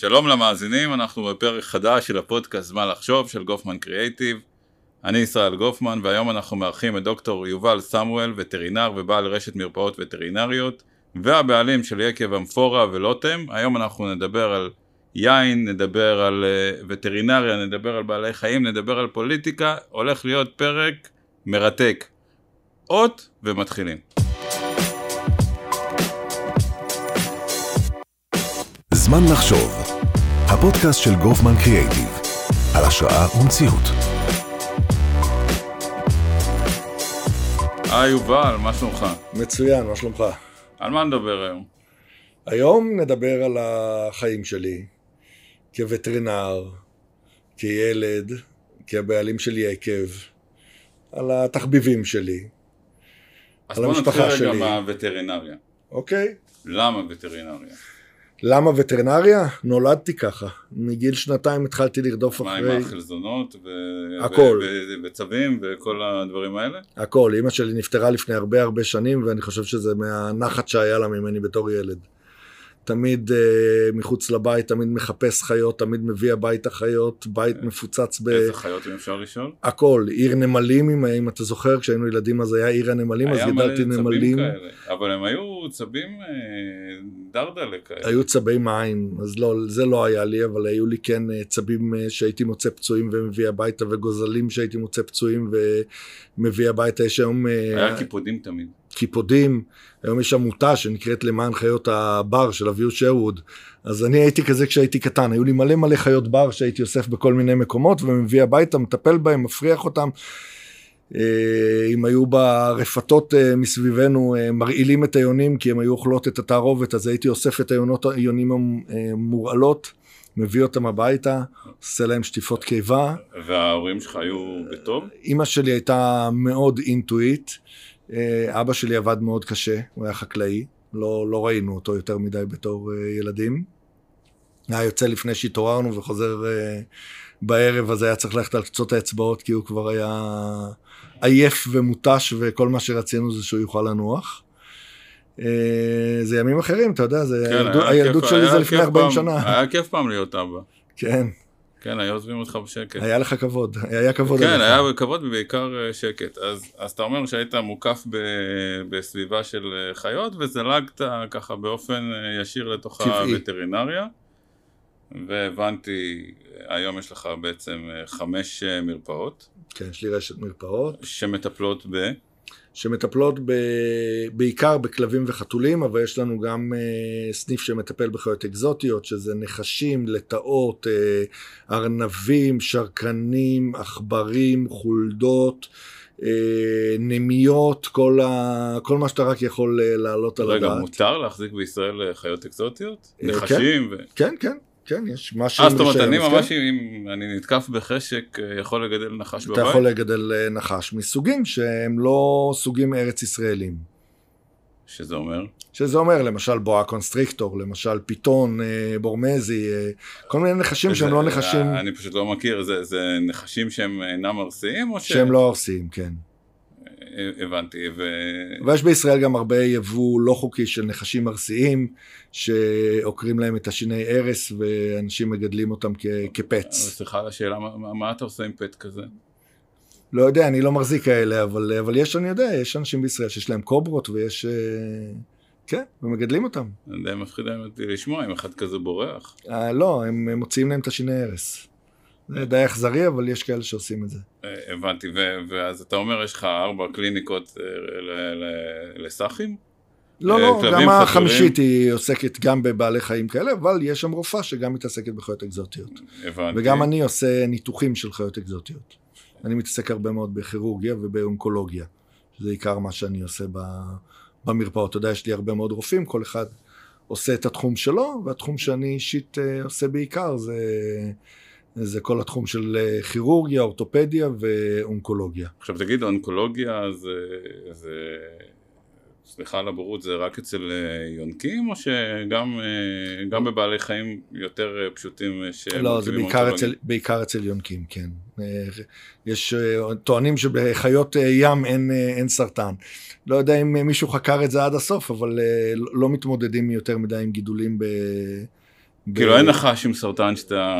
שלום למאזינים, אנחנו בפרק חדש של הפודקאסט זמן לחשוב של גופמן קריאייטיב. אני ישראל גופמן והיום אנחנו מארחים את דוקטור יובל סמואל, וטרינר ובעל רשת מרפאות וטרינריות והבעלים של יקב אמפורה ולוטם. היום אנחנו נדבר על יין, נדבר על uh, וטרינריה, נדבר על בעלי חיים, נדבר על פוליטיקה, הולך להיות פרק מרתק. אות ומתחילים. זמן לחשוב, הפודקאסט של גופמן קריאייטיב, על השראה ומציאות. היי יובל, מה שלומך? מצוין, מה שלומך? על מה נדבר היום? היום נדבר על החיים שלי כווטרינר, כילד, כבעלים של יקב, על התחביבים שלי, אז על בוא נתחיל המשפחה רגע שלי. מהווטרינריה. אוקיי? למה וטרינריה? למה וטרינריה? נולדתי ככה. מגיל שנתיים התחלתי לרדוף מה עם אחרי החלזונות ו- הכל. ו- ו- וצווים וכל הדברים האלה? הכל. אימא שלי נפטרה לפני הרבה הרבה שנים, ואני חושב שזה מהנחת שהיה לה ממני בתור ילד. תמיד אה, מחוץ לבית, תמיד מחפש חיות, תמיד מביא הביתה חיות, בית מפוצץ ב... איזה חיות אם אפשר לשאול? הכל, עיר נמלים, אם, אם אתה זוכר, כשהיינו ילדים אז היה עיר הנמלים, אז היה מלא גידלתי צבים נמלים. כאלה, אבל הם היו צבים אה, טורטלה כאלה. היו צבי מים, אז לא, זה לא היה לי, אבל היו לי כן אה, צבים אה, שהייתי מוצא פצועים ומביא הביתה, וגוזלים שהייתי מוצא פצועים ומביא הביתה. יש היום אה, היה קיפודים תמיד. קיפודים, היום יש עמותה שנקראת למען חיות הבר של אביהו שרבד. אז אני הייתי כזה כשהייתי קטן, היו לי מלא מלא חיות בר שהייתי אוסף בכל מיני מקומות ומביא הביתה, מטפל בהם, מפריח אותם. אה, אם היו ברפתות אה, מסביבנו אה, מרעילים את היונים כי הם היו אוכלות את התערובת, אז הייתי אוסף את היונות, היונים המורעלות, מביא אותם הביתה, עושה להם שטיפות קיבה. וההורים שלך היו בטוב? אימא שלי הייתה מאוד אינטואיט, אבא שלי עבד מאוד קשה, הוא היה חקלאי, לא, לא ראינו אותו יותר מדי בתור אה, ילדים. היה יוצא לפני שהתעוררנו וחוזר אה, בערב, אז היה צריך ללכת על קצות האצבעות, כי הוא כבר היה עייף ומותש, וכל מה שרצינו זה שהוא יוכל לנוח. אה, זה ימים אחרים, אתה יודע, זה, כן, הילדות, הילדות שלי זה לפני כיף 40 פעם- שנה. היה כיף פעם להיות אבא. כן, כן, היו עוזבים אותך בשקט. היה לך כבוד, היה כבוד. כן. היה כבוד ובעיקר אה, שקט. אז, אז אתה אומר שהיית מוקף ב, בסביבה של אה, חיות וזלגת ככה באופן אה, ישיר לתוך טבעי. הווטרינריה. והבנתי, היום יש לך בעצם חמש מרפאות כן, יש לי רשת מרפאות. שמטפלות ב... שמטפלות ב... בעיקר בכלבים וחתולים, אבל יש לנו גם אה, סניף שמטפל בחיות אקזוטיות, שזה נחשים, לטאות, אה, ארנבים, שרקנים, עכברים, חולדות, אה, נמיות, כל, ה... כל מה שאתה רק יכול אה, להעלות על רגע, הדעת. מותר להחזיק בישראל אה, חיות אקזוטיות? אה, נחשים? ו... כן, כן, כן, יש משהו אה, עם זאת אומרת, אני אז ממש, כן. אם אני נתקף בחשק, אה, יכול לגדל נחש בבית? אתה יכול לגדל אה, נחש מסוגים שהם לא סוגים ארץ ישראליים. שזה אומר? שזה אומר למשל בואה קונסטריקטור, למשל פיתון, אה, בורמזי, אה, כל מיני נחשים שהם לא נחשים, אה, אני פשוט לא מכיר, זה, זה נחשים שהם אינם ארסיים או ש... שהם לא ארסיים, כן. הבנתי, ו... ויש בישראל גם הרבה יבוא לא חוקי של נחשים ארסיים, שעוקרים להם את השיני ערש, ואנשים מגדלים אותם כ- כפץ. סליחה על השאלה, מה, מה- אתה עושה עם פט כזה? לא יודע, אני לא מחזיק כאלה, אבל, אבל יש, אני יודע, יש אנשים בישראל שיש להם קוברות, ויש... אה, כן, ומגדלים אותם. די מפחיד אותי לשמוע אם אחד כזה בורח. אה, לא, הם, הם מוציאים להם את השיני ערש. זה די אכזרי, אבל יש כאלה שעושים את זה. אה, הבנתי. ואז אתה אומר, יש לך ארבע קליניקות אה, לסאחים? לא, אה, לא, גם. החמישית היא עוסקת גם בבעלי חיים כאלה, אבל יש שם רופאה שגם מתעסקת בחיות אקזוטיות. הבנתי. וגם אני עושה ניתוחים של חיות אקזוטיות. אני מתעסק הרבה מאוד בכירורגיה ובאונקולוגיה. זה עיקר מה שאני עושה במרפאות. אתה יודע, יש לי הרבה מאוד רופאים, כל אחד עושה את התחום שלו, והתחום שאני אישית עושה בעיקר זה, זה כל התחום של אה, כירורגיה, אורתופדיה ואונקולוגיה. עכשיו תגיד, אונקולוגיה זה... זה... סליחה על הבורות, זה רק אצל אה, יונקים, או שגם אה, גם בבעלי חיים יותר פשוטים. אה, לא, זה בעיקר? אצל, בעיקר אצל יונקים, כן. יש, טוענים שבחיות ים אין, אין סרטן. לא יודע אם מישהו חקר את זה עד הסוף, אבל לא מתמודדים יותר מדי עם גידולים ב, כאילו אין לך שום סרטן שאתה...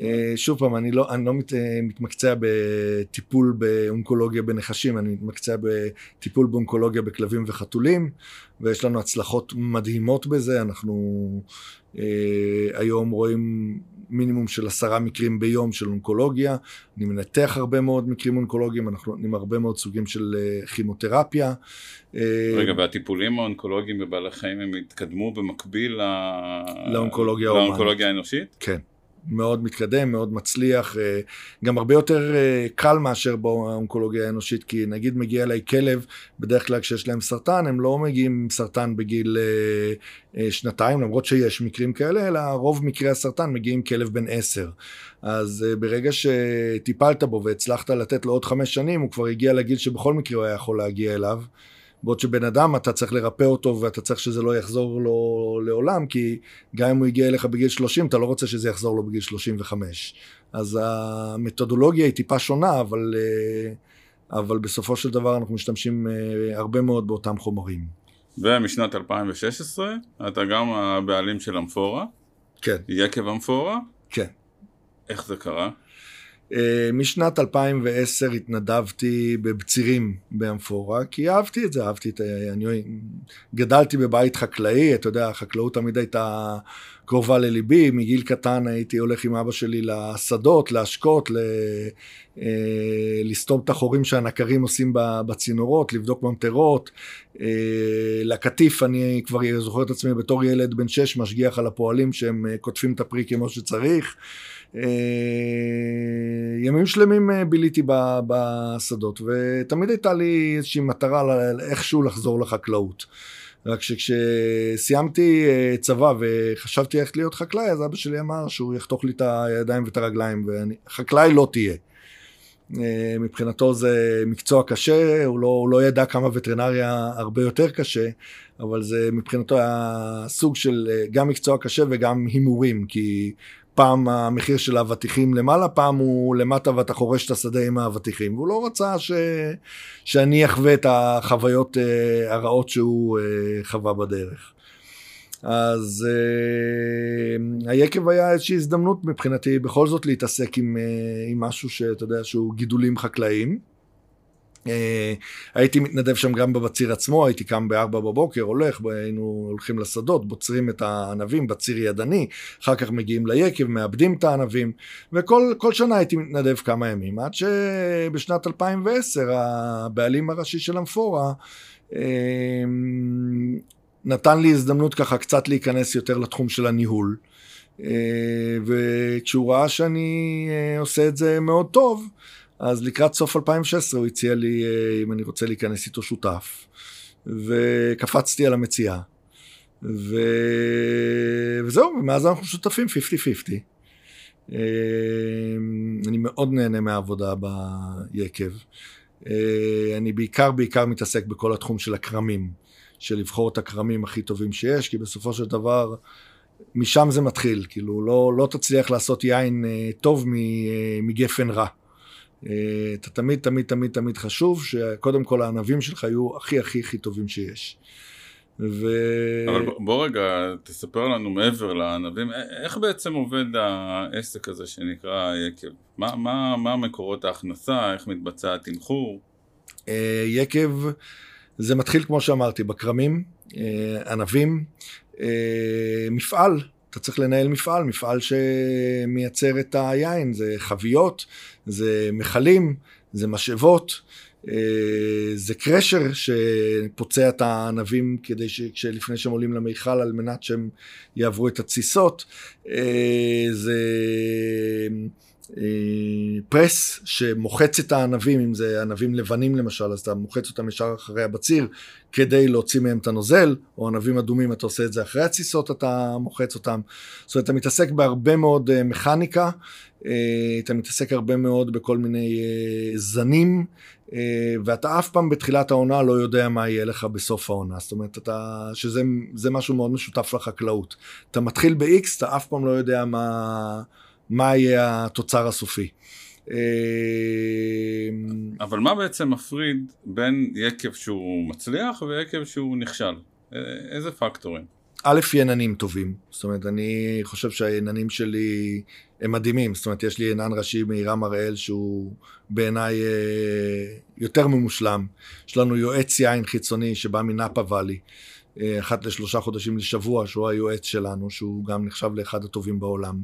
אה, שוב פעם, אני לא, לא מת, מתמקצע בטיפול באונקולוגיה בנחשים, אני מתמקצע בטיפול באונקולוגיה בכלבים וחתולים, ויש לנו הצלחות מדהימות בזה, אנחנו אה, היום רואים מינימום של עשרה מקרים ביום של אונקולוגיה, אני מנתח הרבה מאוד מקרים אונקולוגיים, אנחנו נותנים הרבה מאוד סוגים של אה, כימותרפיה. אה, רגע, והטיפולים האונקולוגיים בבעלי חיים הם התקדמו במקביל לאונקולוגיה, לאונקולוגיה האנושית? כן. מאוד מתקדם, מאוד מצליח, אה, גם הרבה יותר אה, קל מאשר באונקולוגיה האנושית, כי נגיד מגיע אליי כלב, בדרך כלל כשיש להם סרטן, הם לא מגיעים עם סרטן בגיל אה, שנתיים, למרות שיש מקרים כאלה, אלא רוב מקרי הסרטן מגיעים כלב בן עשר. אז ברגע שטיפלת בו והצלחת לתת לו עוד חמש שנים, הוא כבר הגיע לגיל שבכל מקרה הוא היה יכול להגיע אליו. בעוד שבן אדם אתה צריך לרפא אותו ואתה צריך שזה לא יחזור לו לעולם, כי גם אם הוא הגיע אליך בגיל 30, אתה לא רוצה שזה יחזור לו בגיל 35. אז המתודולוגיה היא טיפה שונה, אבל, אה, אבל בסופו של דבר אנחנו משתמשים אה, הרבה מאוד באותם חומרים. ומשנת 2016 אתה גם הבעלים של אמפורה. כן. יקב אמפורה. כן. איך זה קרה? אה, משנת 2010 התנדבתי בבצירים באמפורה, כי אהבתי את זה, אהבתי את... אני גדלתי בבית חקלאי, אתה יודע, החקלאות תמיד הייתה קרובה לליבי, מגיל קטן הייתי הולך עם אבא שלי לשדות, להשקות, ל... אה, לסתום את החורים שהנקרים עושים בצינורות, לבדוק ממטרות. אה, לקטיף, אני כבר זוכר את עצמי בתור ילד בן שש, משגיח על הפועלים שהם קוטפים את הפרי כמו שצריך. אה, ימים שלמים אה, ביליתי בשדות, ותמיד הייתה לי איזושהי מטרה איכשהו לחזור לחקלאות. רק שכשסיימתי אה, צבא וחשבתי איך להיות חקלאי, אז אבא שלי אמר שהוא יחתוך לי את הידיים ואת הרגליים, וחקלאי לא תהיה. מבחינתו זה מקצוע קשה, הוא לא, הוא לא ידע כמה וטרינריה הרבה יותר קשה, אבל זה מבחינתו היה סוג של גם מקצוע קשה וגם הימורים, כי פעם המחיר של האבטיחים למעלה, פעם הוא למטה ואתה חורש את השדה עם האבטיחים, והוא לא רצה ש... שאני אחווה את החוויות uh, הרעות שהוא uh, חווה בדרך. אז uh, היקב היה איזושהי הזדמנות מבחינתי בכל זאת להתעסק עם, uh, עם משהו שאתה יודע שהוא גידולים חקלאיים. אה, הייתי מתנדב שם גם בבציר עצמו, הייתי קם בארבע בבוקר, הולך, היינו הולכים לשדות, בוצרים את הענבים בציר ידני, אחר כך מגיעים ליקב, מאבדים את הענבים, וכל שנה הייתי מתנדב כמה ימים, עד שבשנת 2010 הבעלים הראשי של אמפורה אה, נתן לי הזדמנות ככה קצת להיכנס יותר לתחום של הניהול. אה, וכשהוא ראה שאני עושה את זה מאוד טוב, אז לקראת סוף 2016 הוא הציע לי אה, אם אני רוצה להיכנס איתו שותף, וקפצתי על המציאה. ו... וזהו, ומאז אנחנו שותפים 50-50. אה, אני מאוד נהנה מהעבודה ביקב. אה, אני בעיקר בעיקר מתעסק בכל התחום של הכרמים, של לבחור את הכרמים הכי טובים שיש, כי בסופו של דבר משם זה מתחיל, כאילו לא, לא תצליח לעשות יין טוב מגפן רע. אה, אתה תמיד, תמיד, תמיד, תמיד חשוב שקודם כל הענבים שלך יהיו הכי הכי הכי טובים שיש. ו... אבל בוא רגע, תספר לנו מעבר לענבים, איך בעצם עובד העסק הזה שנקרא יקב? מה, מה, מה מקורות ההכנסה, איך מתבצע התמחור? אה, יקב, זה מתחיל כמו שאמרתי, בכרמים, אה, ענבים, מפעל אתה צריך לנהל מפעל, מפעל שמייצר את היין, זה חביות, זה מכלים, זה משאבות, אה, זה קרשר שפוצע את הענבים כדי ש... לפני שהם עולים למיכל על מנת שהם יעברו את התסיסות, אה, זה פרס שמוחץ את הענבים, אם זה ענבים לבנים למשל, אז אתה מוחץ אותם ישר אחרי הבציר כדי להוציא מהם את הנוזל, או ענבים אדומים אתה עושה את זה אחרי התסיסות, אתה מוחץ אותם. זאת אומרת, אתה מתעסק בהרבה מאוד אה, מכניקה, אה, אתה מתעסק הרבה מאוד בכל מיני זנים, ואתה אף פעם בתחילת העונה לא יודע מה יהיה לך בסוף העונה. זאת אומרת, אתה, שזה משהו מאוד משותף לחקלאות. אתה מתחיל ב-X, אתה אף פעם לא יודע מה... מה יהיה התוצר הסופי. אה, אבל מה בעצם מפריד בין יקב שהוא מצליח ויקב שהוא נכשל? איזה פקטורים? א', יננים טובים. זאת אומרת, אני חושב שהיננים שלי הם מדהימים. זאת אומרת, יש לי ינן ראשי מעירם הראל שהוא בעיניי אה, יותר ממושלם. יש לנו יועץ יין חיצוני שבא מנאפה ואלי, אה, אחת לשלושה חודשים לשבוע, שהוא היועץ שלנו, שהוא גם נחשב לאחד הטובים בעולם.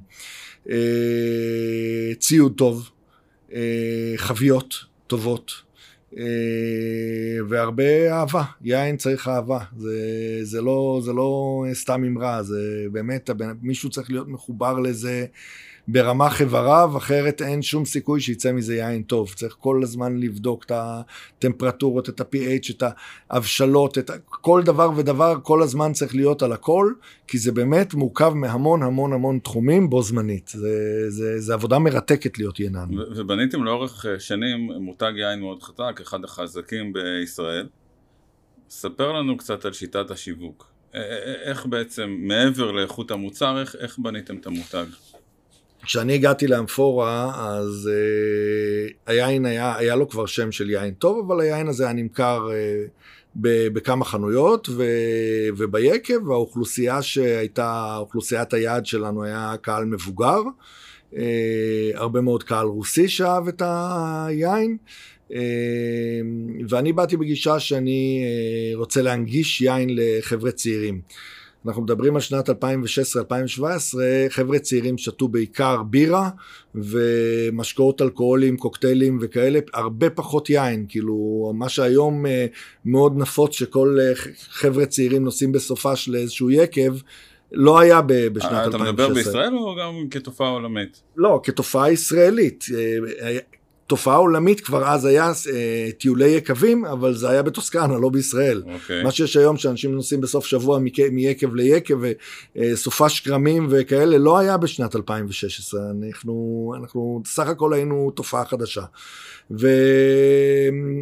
אה, ציוד טוב, אה, חביות טובות. אה, והרבה אהבה, יין צריך אהבה, זה, זה, לא, זה לא סתם אמרה, זה באמת, מישהו צריך להיות מחובר לזה ברמה חבריו, אחרת אין שום סיכוי שיצא מזה יין טוב. צריך כל הזמן לבדוק את הטמפרטורות, את ה-PH, את ההבשלות, את כל דבר ודבר, כל הזמן צריך להיות על הכל, כי זה באמת מורכב מהמון המון המון תחומים בו זמנית. זה, זה, זה עבודה מרתקת להיות ינן. ובניתם לאורך אה, שנים מותג יין מאוד חזק, אחד החזקים בישראל. ספר לנו קצת על שיטת השיווק. איך בעצם, מעבר לאיכות המוצר, איך, איך בניתם את המותג? כשאני הגעתי לאמפורה, אז uh, היין היה, היה לו כבר שם של יין טוב, אבל היין הזה היה נמכר ב, בכמה חנויות ו, וביקב, והאוכלוסייה שהייתה, אוכלוסיית היעד שלנו היה קהל מבוגר, uh, הרבה מאוד קהל רוסי שאהב את היין. Uh, ואני באתי בגישה שאני uh, רוצה להנגיש יין לחבר'ה צעירים. אנחנו מדברים על שנת 2016-2017, חבר'ה צעירים שתו בעיקר בירה ומשקאות אלכוהוליים, קוקטיילים וכאלה, הרבה פחות יין, כאילו מה שהיום אה, מאוד נפוץ שכל אה, חבר'ה צעירים נוסעים בסופה של איזשהו יקב, לא היה בשנת 2016. אתה מדבר בישראל או גם כתופעה עולמית? לא, כתופעה ישראלית. אה, תופעה עולמית כבר אז היה אה, טיולי יקבים, אבל זה היה בטוסקנה, לא בישראל. Okay. אוקיי. מה שיש היום שאנשים נוסעים בסוף שבוע מיקב ליקב וסופה אה, שכרמים וכאלה, לא היה בשנת 2016. אנחנו, אנחנו סך הכל היינו תופעה חדשה.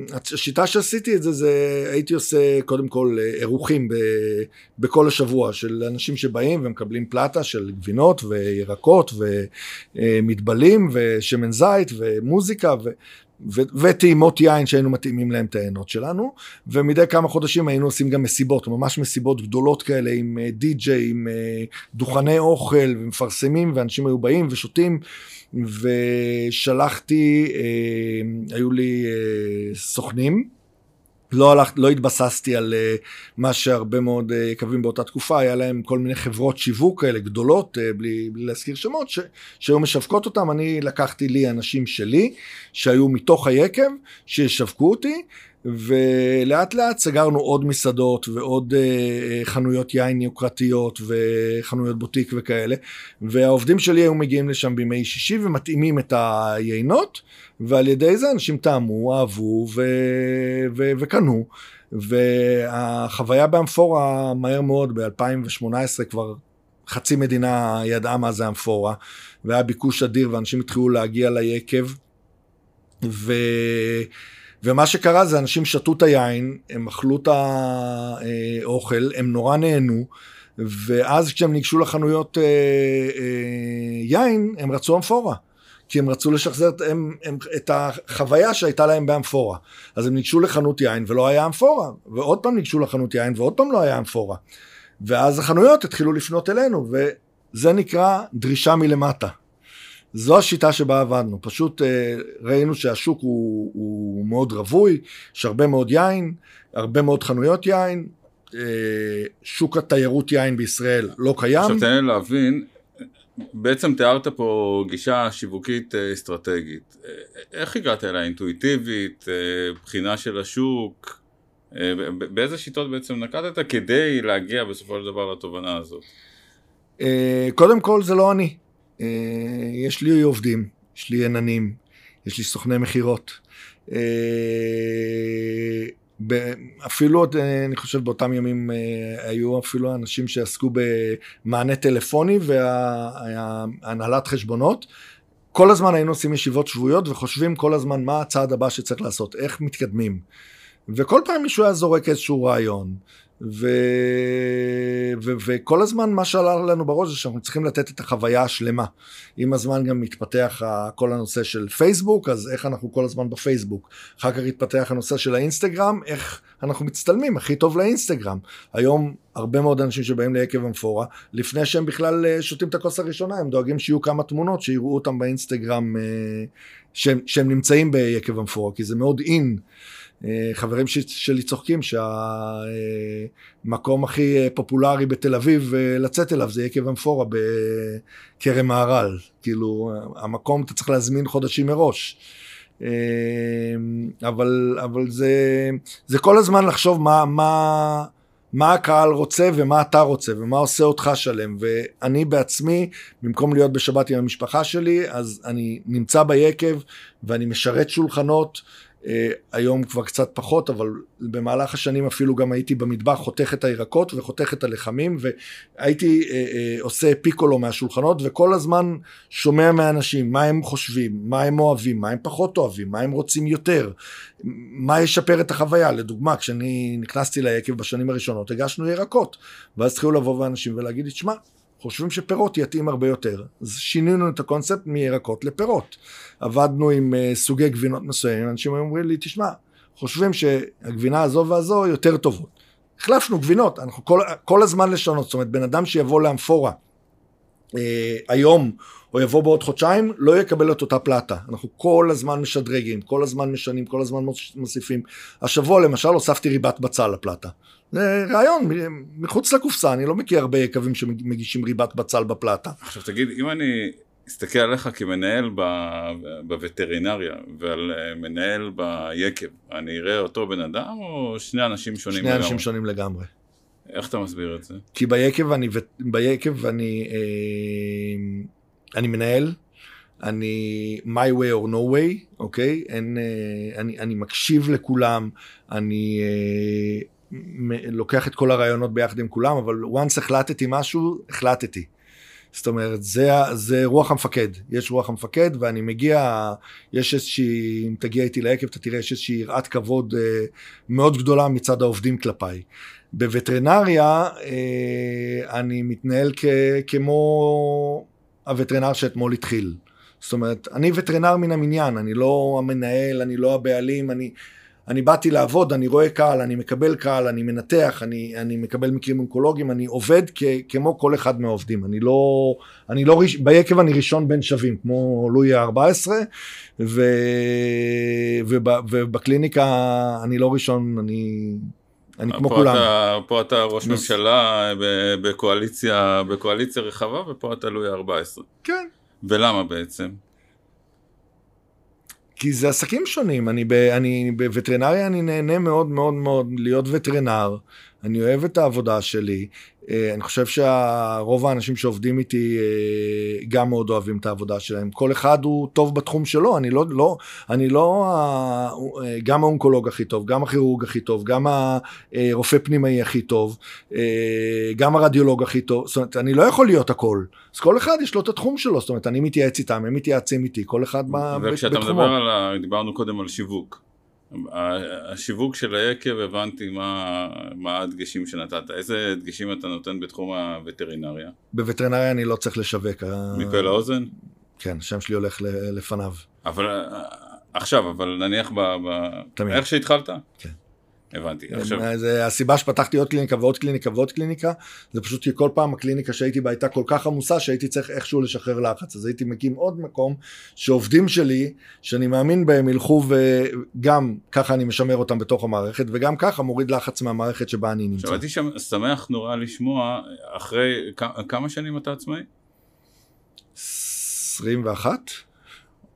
והשיטה שעשיתי את זה, זה הייתי עושה קודם כל אירוחים בכל השבוע של אנשים שבאים ומקבלים פלטה של גבינות וירקות ומטבלים ושמן זית ומוזיקה ו... וטעימות יין שהיינו מתאימים להם את העיינות שלנו, ומדי כמה חודשים היינו עושים גם מסיבות, ממש מסיבות גדולות כאלה עם די-ג'יי, אה, עם אה, דוכני אוכל ומפרסמים, ואנשים היו באים ושותים. ושלחתי, אה, היו לי אה, סוכנים, לא, הלכ, לא התבססתי על uh, מה שהרבה מאוד uh, יקבים באותה תקופה, היה להם כל מיני חברות שיווק כאלה גדולות, uh, בלי, בלי להזכיר שמות, ש, שהיו משווקות אותם, אני לקחתי לי אנשים שלי, שהיו מתוך היקב, שישווקו אותי, ולאט לאט סגרנו עוד מסעדות ועוד uh, חנויות יין יוקרתיות וחנויות בוטיק וכאלה, והעובדים שלי היו מגיעים לשם בימי שישי ומתאימים את היינות, ועל ידי זה אנשים טעמו, אהבו ו... ו... וקנו, והחוויה באמפורה מהר מאוד, ב-2018 כבר חצי מדינה ידעה מה זה אמפורה, והיה ביקוש אדיר ואנשים התחילו להגיע ליקב, ו... ומה שקרה זה אנשים שתו את היין, הם אכלו את האוכל, הם נורא נהנו, ואז כשהם ניגשו לחנויות אה, אה, יין, הם רצו אמפורה. כי הם רצו לשחזר הם, הם, את החוויה שהייתה להם באמפורה. אז הם ניגשו לחנות יין ולא היה אמפורה, ועוד פעם ניגשו לחנות יין ועוד פעם לא היה אמפורה. ואז החנויות התחילו לפנות אלינו, וזה נקרא דרישה מלמטה. זו השיטה שבה עבדנו, פשוט אה, ראינו שהשוק הוא, הוא מאוד רווי, יש הרבה מאוד יין, הרבה מאוד חנויות יין, אה, שוק התיירות יין בישראל לא קיים. עכשיו תן לי להבין, בעצם תיארת פה גישה שיווקית אה, אסטרטגית. איך הגעת אליה? אינטואיטיבית? בחינה של השוק? באיזה שיטות בעצם נקטת כדי להגיע בסופו של דבר לתובנה הזאת? קודם כל זה לא אני. אה, יש לי עובדים, יש לי עננים, יש לי סוכני מכירות. אה, אפילו, אה, אני חושב, באותם ימים היו אפילו אנשים שעסקו במענה טלפוני והנהלת חשבונות. כל הזמן היינו עושים ישיבות שבועיות וחושבים כל הזמן מה הצעד הבא שצריך לעשות, איך מתקדמים. וכל פעם מישהו היה זורק איזשהו רעיון, ו... ו... וכל הזמן מה שעלה לנו בראש זה שאנחנו צריכים לתת את החוויה השלמה. עם הזמן גם מתפתח כל הנושא של פייסבוק, אז איך אנחנו כל הזמן בפייסבוק. אחר כך התפתח הנושא של האינסטגרם, איך אנחנו מצטלמים הכי טוב לאינסטגרם. היום הרבה מאוד אנשים שבאים ליקב אמפורה, לפני שהם בכלל אה, שותים את הכוס הראשונה, הם דואגים שיהיו כמה תמונות, שיראו אותם באינסטגרם, אה, שהם, שהם נמצאים ביקב אמפורה, כי זה מאוד אין. אה, חברים שלי צוחקים שהמקום הכי פופולרי בתל אביב לצאת אליו זה יקב אמפורה בכרם מהר"ל. כאילו, המקום אתה צריך להזמין חודשים מראש. אבל, אבל זה, זה כל הזמן לחשוב מה, מה, מה הקהל רוצה ומה אתה רוצה ומה עושה אותך שלם ואני בעצמי במקום להיות בשבת עם המשפחה שלי אז אני נמצא ביקב ואני משרת שולחנות אה, היום כבר קצת פחות, אבל במהלך השנים אפילו גם הייתי במטבח חותך את הירקות וחותך את הלחמים, והייתי אה, אה, עושה פיקולו מהשולחנות, וכל הזמן שומע מהאנשים מה הם חושבים, מה הם אוהבים, מה הם פחות אוהבים, מה הם רוצים יותר, מה ישפר את החוויה. לדוגמה, כשאני נכנסתי ליקב בשנים הראשונות, הגשנו ירקות, ואז התחילו לבוא אנשים ולהגיד לי, תשמע, חושבים שפירות יתאים הרבה יותר. אז שינינו את הקונספט מירקות לפירות. עבדנו עם uh, סוגי גבינות מסוימים, אנשים היו אומרים לי, תשמע, חושבים שהגבינה הזו והזו יותר טובות. החלפנו גבינות, אנחנו כל, כל הזמן לשנות, זאת אומרת, בן אדם שיבוא לאמפורה uh, היום, או יבוא בעוד חודשיים, לא יקבל את אותה פלטה. אנחנו כל הזמן משדרגים, כל הזמן משנים, כל הזמן מוסיפים. השבוע למשל הוספתי ריבת בצל לפלטה. זה רעיון מחוץ לקופסה, אני לא מכיר הרבה יקבים שמגישים ריבת בצל בפלטה. עכשיו תגיד, אם אני אסתכל עליך כמנהל ב... בווטרינריה ועל אה, מנהל ביקב, אני אראה אותו בן אדם או שני אנשים שונים שני לגמרי? שני אנשים שונים לגמרי. איך אתה מסביר את זה? כי ביקב אני, ביקב אני, אה, אני מנהל, אני my way or no way, אוקיי? אין, אה, אני, אני מקשיב לכולם, אני לוקח את כל הרעיונות ביחד עם כולם, אבל once החלטתי משהו, החלטתי. זאת אומרת, זה, זה רוח המפקד, יש רוח המפקד ואני מגיע, יש איזושהי, אם תגיע איתי ליקב אתה תראה, יש איזושהי יראת כבוד אה, מאוד גדולה מצד העובדים כלפיי. בווטרינריה אה, אני מתנהל כ, כמו הווטרינר שאתמול התחיל. זאת אומרת, אני וטרינר מן המניין, אני לא המנהל, אני לא הבעלים, אני, אני באתי לעבוד, אני רואה קהל, אני מקבל קהל, אני מנתח, אני, אני מקבל מקרים אונקולוגיים, אני עובד כ, כמו כל אחד מהעובדים. אני לא, אני לא, ביקב אני ראשון בין שווים, כמו לואי ה-14, ו, וב, ובקליניקה אני לא ראשון, אני... אני כמו פה כולם. אתה, פה אתה ראש ממשלה בקואליציה, בקואליציה רחבה, ופה אתה לואי ה-14. כן. ולמה בעצם? כי זה עסקים שונים, אני, ב, אני בווטרינריה אני נהנה מאוד מאוד מאוד להיות וטרינר, אני אוהב את העבודה שלי, אני חושב שרוב האנשים שעובדים איתי אה, גם מאוד אוהבים את העבודה שלהם. כל אחד הוא טוב בתחום שלו, אני לא, לא, אני לא אה, גם האונקולוג הכי טוב, גם הכירורג הכי טוב, גם הרופא פנימאי הכי טוב, גם הרדיולוג הכי טוב, זאת אומרת, אני לא יכול להיות הכל. אז כל אחד יש לו את התחום שלו, זאת אומרת, אני מתייעץ איתם, הם מתייעצים איתי, כל אחד בתחומו. וכשאתה מדבר על, דיברנו קודם על שיווק. השיווק של היקב הבנתי מה, מה הדגשים שנתת, איזה דגשים אתה נותן בתחום הווטרינריה? בווטרינריה אני לא צריך לשווק. מפה לאוזן? כן, השם שלי הולך לפניו. אבל עכשיו, אבל נניח ב... ב... תמיד. איך שהתחלת? כן. הבנתי. עכשיו... זה הסיבה שפתחתי עוד קליניקה ועוד קליניקה ועוד קליניקה, זה פשוט כי כל פעם הקליניקה שהייתי בה הייתה כל כך עמוסה שהייתי צריך איכשהו לשחרר לחץ. אז הייתי מקים עוד מקום שעובדים שלי, שאני מאמין בהם, ילכו וגם ככה אני משמר אותם בתוך המערכת, וגם ככה מוריד לחץ מהמערכת שבה אני נמצא. עכשיו הייתי שם שמח נורא לשמוע, אחרי כמה שנים אתה עצמאי? 21?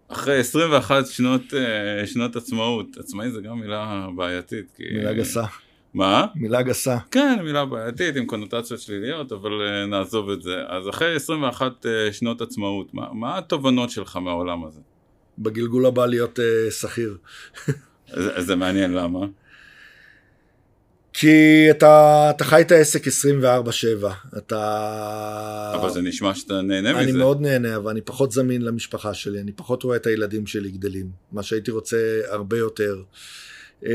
אחרי 21 שנות, אה, שנות עצמאות, עצמאי זה גם מילה בעייתית. כי... מילה גסה. מה? מילה גסה. כן, מילה בעייתית עם קונוטציות שליליות, אבל אה, נעזוב את זה. אז אחרי 21 אה, שנות עצמאות, מה, מה התובנות שלך מהעולם הזה? בגלגול הבא להיות שכיר. זה, זה מעניין, למה? כי אתה, אתה חי את העסק 24-7, אתה... אבל זה נשמע שאתה נהנה אני מזה. אני מאוד נהנה, אבל אני פחות זמין למשפחה שלי, אני פחות רואה את הילדים שלי גדלים, מה שהייתי רוצה הרבה יותר. אה,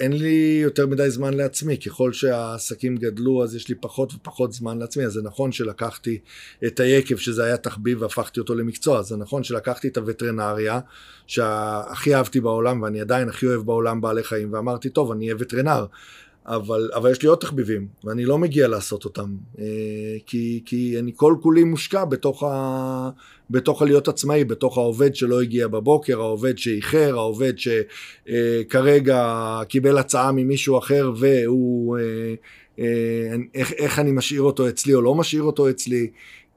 אין לי יותר מדי זמן לעצמי, ככל שהעסקים גדלו אז יש לי פחות ופחות זמן לעצמי, אז זה נכון שלקחתי את היקב שזה היה תחביב והפכתי אותו למקצוע, זה נכון שלקחתי את הווטרנריה שהכי אהבתי בעולם ואני עדיין הכי אוהב בעולם בעלי חיים ואמרתי טוב אני אהיה וטרנר אבל, אבל יש לי עוד תחביבים, ואני לא מגיע לעשות אותם, אה, כי, כי אני כל כולי מושקע בתוך, ה, בתוך הלהיות עצמאי, בתוך העובד שלא הגיע בבוקר, העובד שאיחר, העובד שכרגע אה, קיבל הצעה ממישהו אחר והוא, אה, איך, איך אני משאיר אותו אצלי או לא משאיר אותו אצלי.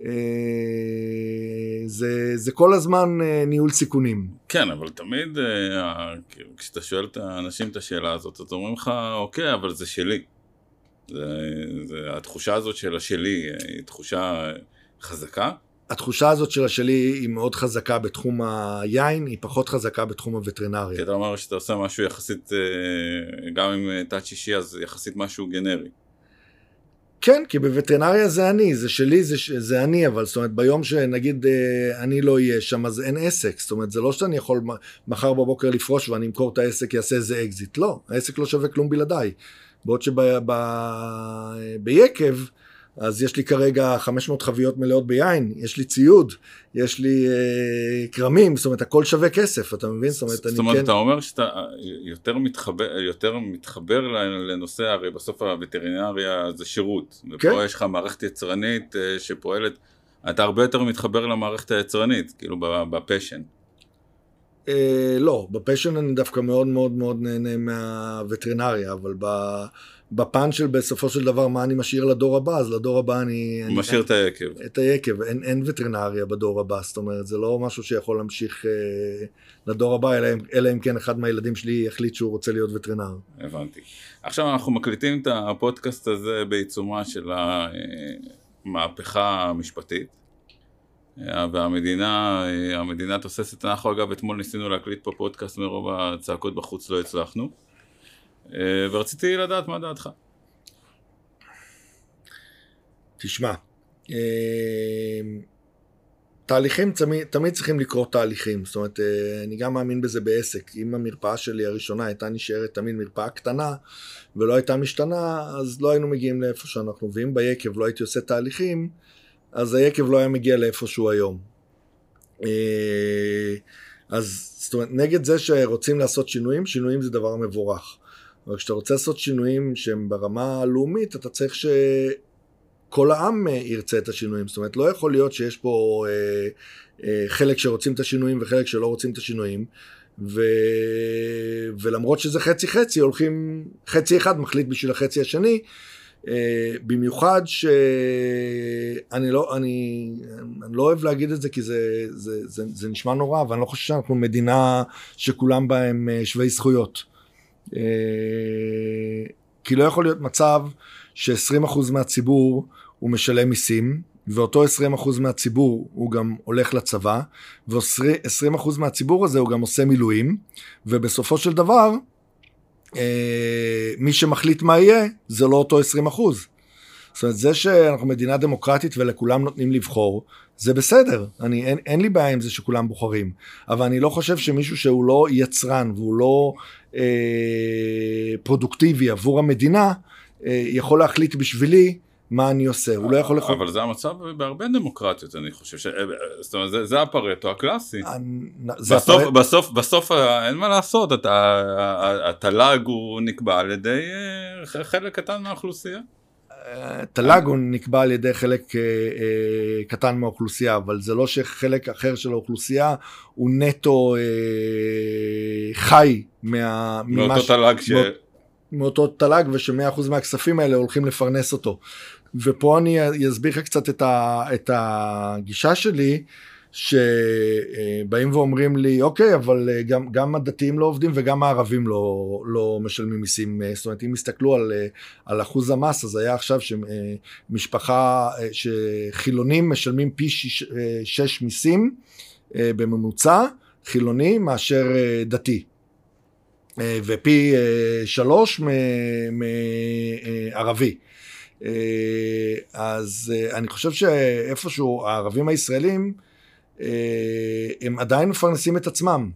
אה, זה, זה כל הזמן אה, ניהול סיכונים. כן, אבל תמיד אה, כאילו, כשאתה שואל את האנשים את השאלה הזאת, אז אומרים לך, אוקיי, אבל זה שלי. זה, זה, התחושה הזאת של השלי היא תחושה חזקה. התחושה הזאת של השלי היא מאוד חזקה בתחום היין, היא פחות חזקה בתחום הווטרינריה. כי אתה אומר שאתה עושה משהו יחסית, גם עם תת שישי, אז יחסית משהו גנרי. כן, כי בווטרינריה זה אני, זה שלי, זה, זה אני, אבל זאת אומרת, ביום שנגיד אה, אני לא אהיה שם, אז אין עסק. זאת אומרת, זה לא שאני יכול מחר בבוקר לפרוש ואני אמכור את העסק, יעשה איזה אקזיט. לא, העסק לא שווה כלום בלעדיי. בעוד שביקב, אז יש לי כרגע 500 חביות מלאות ביין, יש לי ציוד, יש לי אה, כרמים, זאת אומרת הכל שווה כסף, אתה מבין? זאת אומרת, זאת אומרת כן... אתה אומר שאתה יותר מתחבר, יותר מתחבר לנושא, הרי בסוף הווטרינריה זה שירות, כן. ופה יש לך מערכת יצרנית אה, שפועלת, אתה הרבה יותר מתחבר למערכת היצרנית, כאילו בפשן. אה, לא, בפשן אני דווקא מאוד מאוד מאוד נהנה מהווטרינריה, אבל ב... בפן של בסופו של דבר מה אני משאיר לדור הבא, אז לדור הבא אני... משאיר אני, את היקב. את היקב, אין, אין וטרינריה בדור הבא, זאת אומרת, זה לא משהו שיכול להמשיך אה, לדור הבא, אלא, אלא אם כן אחד מהילדים שלי יחליט שהוא רוצה להיות וטרינר. הבנתי. עכשיו אנחנו מקליטים את הפודקאסט הזה בעיצומה של המהפכה המשפטית. אה, והמדינה, אה, המדינה תוססת, אנחנו אגב אתמול ניסינו להקליט פה פודקאסט מרוב הצעקות בחוץ לא הצלחנו. אה, ורציתי לדעת מה דעתך. תשמע, תהליכים תמיד, תמיד צריכים לקרות תהליכים, זאת אומרת, אני גם מאמין בזה בעסק. אם המרפאה שלי הראשונה הייתה נשארת תמיד מרפאה קטנה ולא הייתה משתנה, אז לא היינו מגיעים לאיפה שאנחנו. ואם ביקב לא הייתי עושה תהליכים, אז היקב לא היה מגיע לאיפה שהוא היום. אז זאת אומרת, נגד זה שרוצים לעשות שינויים, שינויים זה דבר מבורך. אבל כשאתה רוצה לעשות שינויים שהם ברמה הלאומית, אתה צריך שכל העם אה, ירצה את השינויים. זאת אומרת, לא יכול להיות שיש פה אה, אה, חלק שרוצים את השינויים וחלק שלא רוצים את השינויים. ו... ולמרות שזה חצי חצי, הולכים, חצי אחד מחליט בשביל החצי השני, אה, במיוחד שאני לא, אני, אני לא אוהב להגיד את זה כי זה, זה, זה, זה נשמע נורא, ואני לא חושב שאנחנו מדינה שכולם בה הם אה, שווי זכויות. אה, כי לא יכול להיות מצב ש-20% מהציבור הוא משלם מיסים, ואותו 20% מהציבור הוא גם הולך לצבא, ו-20% מהציבור הזה הוא גם עושה מילואים, ובסופו של דבר, אה, מי שמחליט מה יהיה, זה לא אותו 20%. זאת אומרת, זה שאנחנו מדינה דמוקרטית ולכולם נותנים לבחור, זה בסדר, אני, אין, אין לי בעיה עם זה שכולם בוחרים, אבל אני לא חושב שמישהו שהוא לא יצרן והוא לא אה, פרודוקטיבי עבור המדינה, אה, יכול להחליט בשבילי מה אני עושה, הוא לא יכול... אבל יכול... זה המצב בהרבה דמוקרטיות, אני חושב ש... זאת אומרת, זה, זה הפרטו הקלאסי. זה בסוף, הפרט... בסוף, בסוף אה, אין מה לעשות, התל"ג הוא נקבע על ידי אה, חלק קטן מהאוכלוסייה. תל"ג הוא נקבע על ידי חלק אה, אה, קטן מהאוכלוסייה, אבל זה לא שחלק אחר של האוכלוסייה הוא נטו אה, חי מה... מאותו תל"ג ש... מאותו תל"ג ושמאה אחוז מהכספים האלה הולכים לפרנס אותו. ופה אני אסביר לך קצת את, ה, את הגישה שלי. שבאים ואומרים לי, אוקיי, אבל אה, גם, גם הדתיים לא עובדים וגם הערבים לא, לא משלמים מיסים. אה, זאת אומרת, אם יסתכלו על, אה, על אחוז המס, אז היה עכשיו שמשפחה, שחילונים משלמים פי שש, שש מיסים בממוצע, חילוני מאשר דתי. ופי שלוש מערבי. אז אני חושב שאיפשהו הערבים הישראלים, אה, הם עדיין מפרנסים את עצמם.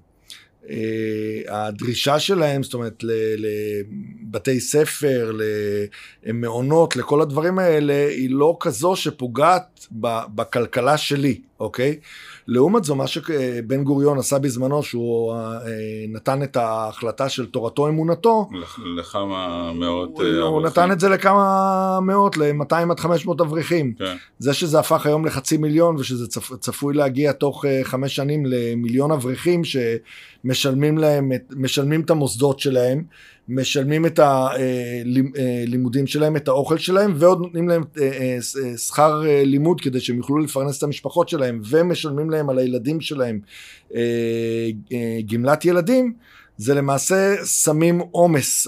הדרישה שלהם, זאת אומרת, לבתי ספר, למעונות, לכל הדברים האלה, היא לא כזו שפוגעת בכלכלה שלי, אוקיי? לעומת זו, מה שבן גוריון עשה בזמנו, שהוא אה, נתן את ההחלטה של תורתו אמונתו. לכמה מאות הוא, אברכים. הוא נתן את זה לכמה מאות, ל-200 עד 500 אברכים. כן. זה שזה הפך היום לחצי מיליון, ושזה צפ, צפוי להגיע תוך אה, חמש שנים למיליון אברכים, שמשלמים להם, משלמים את המוסדות שלהם. משלמים את הלימודים אה, שלהם, את האוכל שלהם, ועוד נותנים להם אה, אה, שכר לימוד כדי שהם יוכלו לפרנס את המשפחות שלהם, ומשלמים להם על הילדים שלהם גמלת ילדים, זה למעשה שמים עומס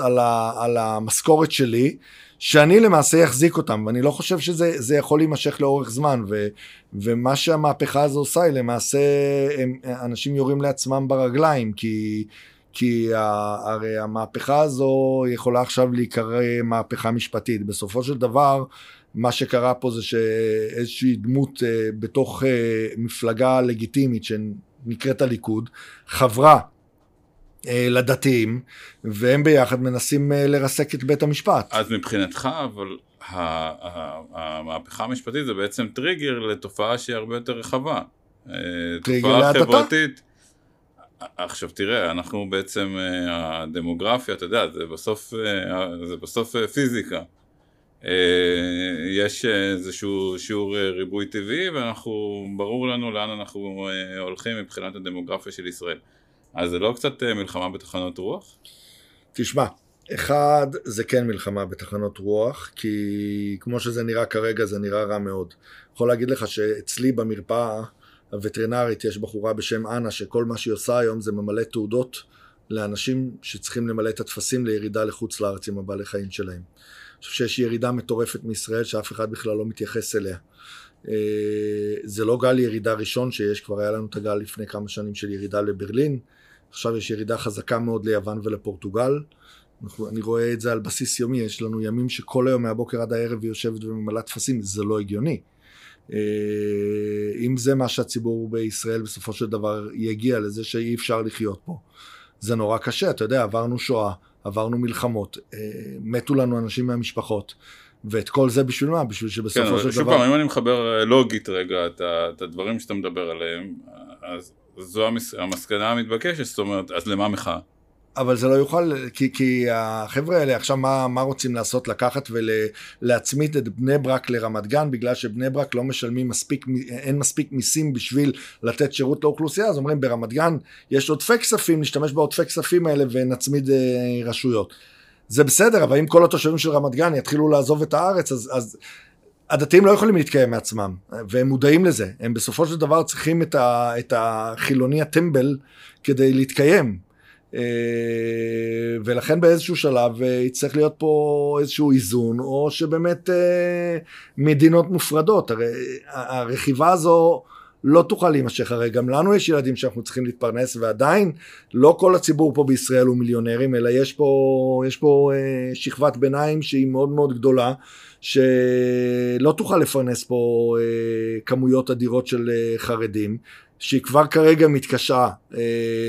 על המשכורת שלי, שאני למעשה אחזיק אותם, ואני לא חושב שזה יכול להימשך לאורך זמן, ו, ומה שהמהפכה הזו עושה היא למעשה, הם, אנשים יורים לעצמם ברגליים, כי... כי הרי המהפכה הזו יכולה עכשיו להיקרא מהפכה משפטית. בסופו של דבר, מה שקרה פה זה שאיזושהי דמות אה, בתוך אה, מפלגה לגיטימית שנקראת הליכוד, חברה אה, לדתיים, והם ביחד מנסים לרסק את בית המשפט. אז מבחינתך, אבל המהפכה המשפטית זה בעצם טריגר לתופעה שהיא הרבה יותר רחבה. טריגר להדתה? תופעה חברתית. עכשיו תראה, אנחנו בעצם, אה, הדמוגרפיה, אתה יודע, זה בסוף, אה, זה בסוף אה, פיזיקה. יש איזשהו שיעור ריבוי טבעי ואנחנו, ברור לנו לאן אנחנו הולכים מבחינת הדמוגרפיה של ישראל. אז זה לא קצת מלחמה בתחנות רוח? תשמע, אחד, זה כן מלחמה בתחנות רוח, כי כמו שזה נראה כרגע, זה נראה רע מאוד. יכול להגיד לך שאצלי במרפאה, הווטרינרית יש בחורה בשם אנה שכל מה שהיא עושה היום זה ממלא תעודות לאנשים שצריכים למלא את הטפסים לירידה לחוץ לארץ עם הבעלי חיים שלהם. אני חושב שיש ירידה מטורפת מישראל שאף אחד בכלל לא מתייחס אליה. אה, זה לא גל ירידה ראשון שיש, כבר היה לנו את הגל לפני כמה שנים של ירידה לברלין, עכשיו יש ירידה חזקה מאוד ליוון ולפורטוגל. אני רואה את זה על בסיס יומי, יש לנו ימים שכל היום מהבוקר עד הערב היא יושבת וממלאה טפסים, זה לא הגיוני. אה, אם זה מה שהציבור בישראל בסופו של דבר יגיע לזה שאי אפשר לחיות פה. זה נורא קשה, אתה יודע, עברנו שואה, עברנו מלחמות, אה, מתו לנו אנשים מהמשפחות. ואת כל זה בשביל מה? בשביל שבסופו כן, של דבר... שוב פעם, אם אני מחבר אה, לוגית רגע את, את הדברים שאתה מדבר עליהם, אז זו המסקנה המתבקשת, זאת אומרת, אז למה מחאה? אבל זה לא יוכל, כי, כי החבר'ה האלה עכשיו מה, מה רוצים לעשות? לקחת ולהצמיד את בני ברק לרמת גן בגלל שבני ברק לא משלמים מספיק, אין מספיק מיסים בשביל לתת שירות לאוכלוסייה, אז אומרים ברמת גן יש עודפי כספים, נשתמש בעודפי כספים האלה ונצמיד אה, רשויות. זה בסדר, אבל אם כל התושבים של רמת גן יתחילו לעזוב את הארץ, אז, אז הדתיים לא יכולים להתקיים מעצמם, והם מודעים לזה. הם בסופו של דבר צריכים את, ה, את החילוני הטמבל כדי להתקיים. אה, ולכן באיזשהו שלב אה, יצטרך להיות פה איזשהו איזון, או שבאמת אה, מדינות מופרדות. הרי הרכיבה הזו לא תוכל להימשך, הרי גם לנו יש ילדים שאנחנו צריכים להתפרנס, ועדיין לא כל הציבור פה בישראל הוא מיליונרים, אלא יש פה, יש פה שכבת ביניים שהיא מאוד מאוד גדולה, שלא תוכל לפרנס פה כמויות אדירות של חרדים, שהיא כבר כרגע מתקשה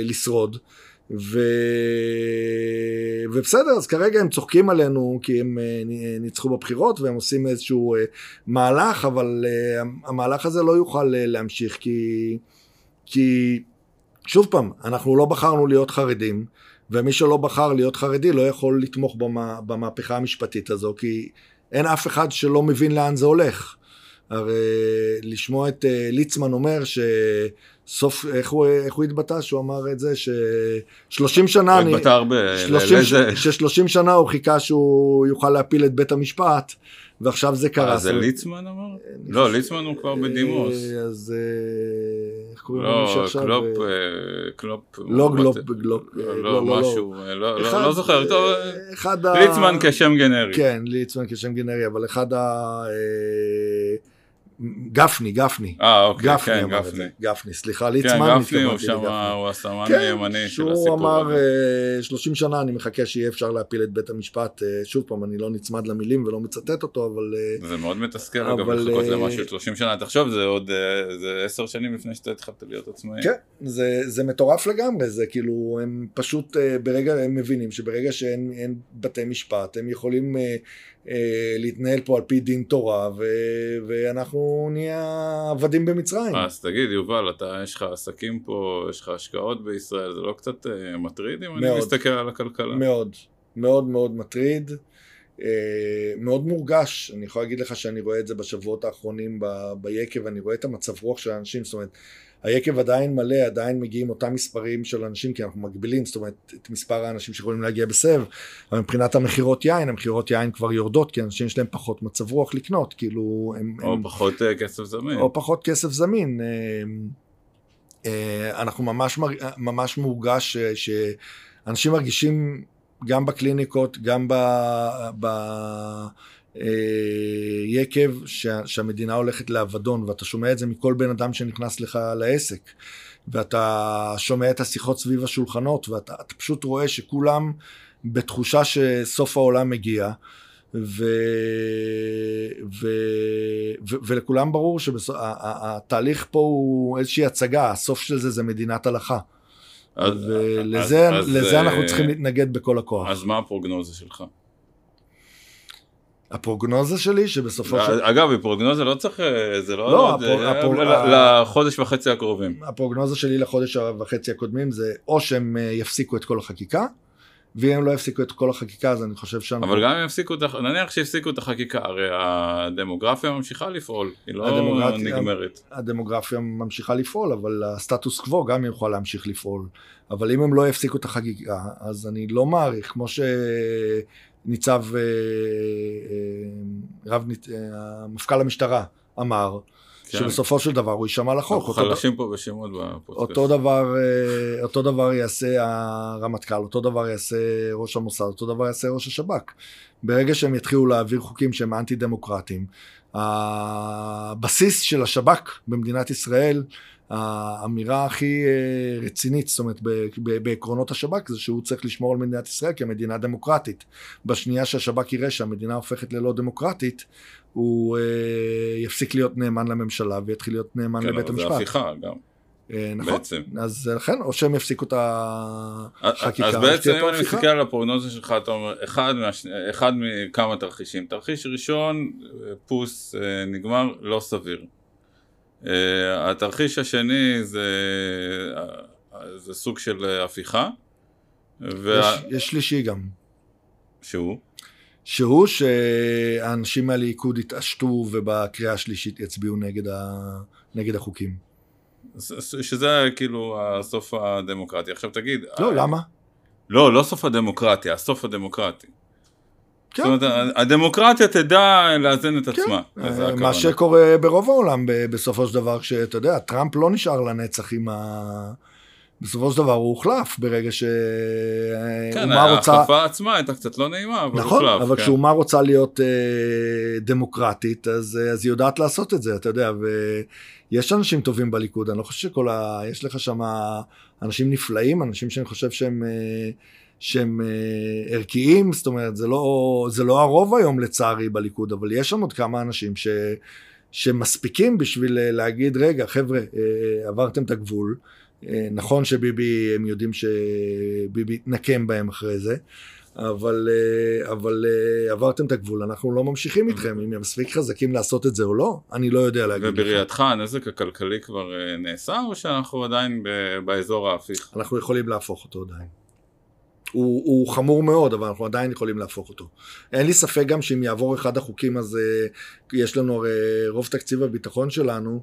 לשרוד. ו... ובסדר, אז כרגע הם צוחקים עלינו כי הם אה, ניצחו בבחירות והם עושים איזשהו אה, מהלך, אבל אה, המהלך הזה לא יוכל להמשיך כי, כי שוב פעם, אנחנו לא בחרנו להיות חרדים, ומי שלא בחר להיות חרדי לא יכול לתמוך במה, במהפכה המשפטית הזו, כי אין אף אחד שלא מבין לאן זה הולך. הרי לשמוע את ליצמן אומר ש... סוף, איך הוא, איך הוא התבטא? שהוא אמר את זה ששלושים שנה... הוא התבטא הרבה. ששלושים שנה הוא חיכה שהוא יוכל להפיל את בית המשפט, ועכשיו זה קרה. אה, זה ליצמן אמר? לא, ליצמן הוא כבר בדימוס. אה, אז אה, איך קוראים לו לא, גולדקנופף, קנופ. לא גלופ, גלופ. לא, לא, משהו, לא זוכר. טוב, ליצמן כשם גנרי. כן, ליצמן כשם גנרי, אבל אחד ה... גפני, גפני. אה, אוקיי, גפני כן, אמר את גפני. זה. גפני, סליחה, כן, ליצמן, גפני הוא שם. הוא הסמן כן, הימני של שהוא הסיפור אמר הזה. אה, 30 שנה אני מחכה שיהיה אפשר להפיל את בית המשפט, אה, שוב פעם אני לא נצמד למילים ולא מצטט אותו, אבל אה, זה מאוד מתסכל אגב אבל, לחכות אה, למשהו 30 שנה, תחשוב זה עוד אה, זה עשר שנים לפני שאתה התחלת להיות עצמאי. כן, זה, זה מטורף לגמרי, זה כאילו, הם פשוט אה, ברגע, הם מבינים שברגע שאין אין בתי משפט, הם יכולים אה, אה, להתנהל פה על פי דין תורה, ו, ואנחנו נהיה עבדים במצרים. אז תגיד יובל, אתה יש לך עסקים פה, יש לך השקעות בישראל, זה לא קצת אה, מטריד אם אני מאוד. מסתכל על הכלכלה? מאוד, מאוד מאוד מטריד, אה, מאוד מורגש, אני יכול להגיד לך שאני רואה את זה בשבועות האחרונים ב- ביקב, אני רואה את המצב רוח של האנשים, זאת אומרת, היקב עדיין מלא, עדיין מגיעים אותם מספרים של אנשים, כי אנחנו מגבילים, זאת אומרת, את מספר האנשים שיכולים להגיע בסבב, אבל מבחינת המכירות יין, המכירות יין כבר יורדות, כי אנשים יש להם פחות מצב רוח לקנות, כאילו, הם... או הם פחות אה, כסף זמין. או פחות כסף זמין. אה, אה, אנחנו ממש, ממש מורגש ש- שאנשים מרגישים גם בקליניקות, גם ב... ב אה, יקב שה, שהמדינה הולכת לאבדון ואתה שומע את זה מכל בן אדם שנכנס לך לעסק ואתה שומע את השיחות סביב השולחנות ואתה אתה פשוט רואה שכולם בתחושה שסוף העולם מגיע ו... ו... ו... ולכולם ברור שהתהליך פה הוא איזושהי הצגה, הסוף של זה זה מדינת הלכה. אז- ולזה אז- אז, לזה אנחנו אה, צריכים להתנגד בכל הכוח. אז מה הפרוגנוזה שלך? הפרוגנוזה שלי שבסופו של... אגב, בפרוגנוזה לא צריך, אה, זה לא... לא, זה- הפרוג- הפרוג- ל- ה- לחודש וחצי הקרובים. הפרוגנוזה שלי לחודש וחצי הקודמים זה או שהם אה, יפסיקו את כל החקיקה, ואם לא יפסיקו את כל החקיקה אז אני חושב שאנחנו... אבל גם אם יפסיקו את, הח- נניח שהפסיקו את החקיקה, הרי הדמוגרפיה ממשיכה לפעול, היא לא הדמוגרפיה- נגמרת. הדמוגרפיה ממשיכה לפעול, אבל הסטטוס קוו גם יוכל להמשיך לפעול. אבל אם הם לא יפסיקו את החגיגה, אז אני לא מעריך, כמו שניצב אה, אה, רב, אה, מפכ"ל המשטרה אמר. שבסופו של דבר הוא יישמע לחוק. אנחנו חלשים פה בשמות בפודקאסט. אותו דבר, אה, אותו דבר יעשה הרמטכ"ל, אותו דבר יעשה ראש המוסד, אותו דבר יעשה ראש השב"כ. ברגע שהם יתחילו להעביר חוקים שהם אנטי דמוקרטיים, הבסיס של השב"כ במדינת ישראל, האמירה הכי אה, רצינית, זאת אומרת בעקרונות השב"כ, זה שהוא צריך לשמור על מדינת ישראל כמדינה דמוקרטית. בשנייה שהשב"כ יראה שהמדינה הופכת ללא דמוקרטית, הוא אה, יפסיק להיות נאמן לממשלה ויתחיל להיות נאמן כן, לבית אבל זה המשפט. הפיכה גם, אה, נכון. בעצם. אז לכן, או שהם יפסיקו את החקיקה, אז בעצם אם אני. מסתכל על הפרוגנוזה שלך, אתה אומר, אחד, מהש... אחד מכמה תרחישים. תרחיש ראשון, פוס נגמר, לא סביר. אה, התרחיש השני זה, אה, זה סוג של הפיכה. וה... יש, יש שלישי גם. שהוא? שהוא שהאנשים מהליכוד יתעשתו ובקריאה השלישית יצביעו נגד, ה... נגד החוקים. שזה כאילו הסוף הדמוקרטי. עכשיו תגיד... לא, אה, למה? לא, לא סוף הדמוקרטיה, הסוף הדמוקרטי. כן. זאת אומרת, הדמוקרטיה תדע לאזן את עצמה. וזה אה. מה שקורה ברוב העולם בסופו של דבר, שאתה יודע, טראמפ לא נשאר לנצח עם ה... בסופו של דבר הוא הוחלף ברגע כן, שאומה רוצה... ההחלפה עצמה הייתה קצת לא נעימה, אבל נכון, הוחלף, אבל כן. כשאומה רוצה להיות אה, דמוקרטית, אז, אה, אז היא יודעת לעשות את זה, אתה יודע, ויש אנשים טובים בליכוד, אני לא חושב שכל ה... יש לך שם אנשים נפלאים, אנשים שאני חושב שהם, אה, שהם אה, ערכיים, זאת אומרת, זה לא, זה לא הרוב היום לצערי בליכוד, אבל יש שם עוד כמה אנשים ש... שמספיקים בשביל אה, להגיד, רגע, חבר'ה, אה, עברתם את הגבול. אה, נכון שביבי, הם יודעים שביבי יתנקם בהם אחרי זה, אבל, אה, אבל אה, עברתם את הגבול, אנחנו לא ממשיכים איתכם, אם הם מספיק חזקים לעשות את זה או לא, אני לא יודע להגיד לך. ובראייתך הנזק הכלכלי כבר נעשה, או שאנחנו עדיין באזור ההפיך? אנחנו יכולים להפוך אותו עדיין. הוא, הוא חמור מאוד, אבל אנחנו עדיין יכולים להפוך אותו. אין לי ספק גם שאם יעבור אחד החוקים, אז אה, יש לנו הרי רוב תקציב הביטחון שלנו,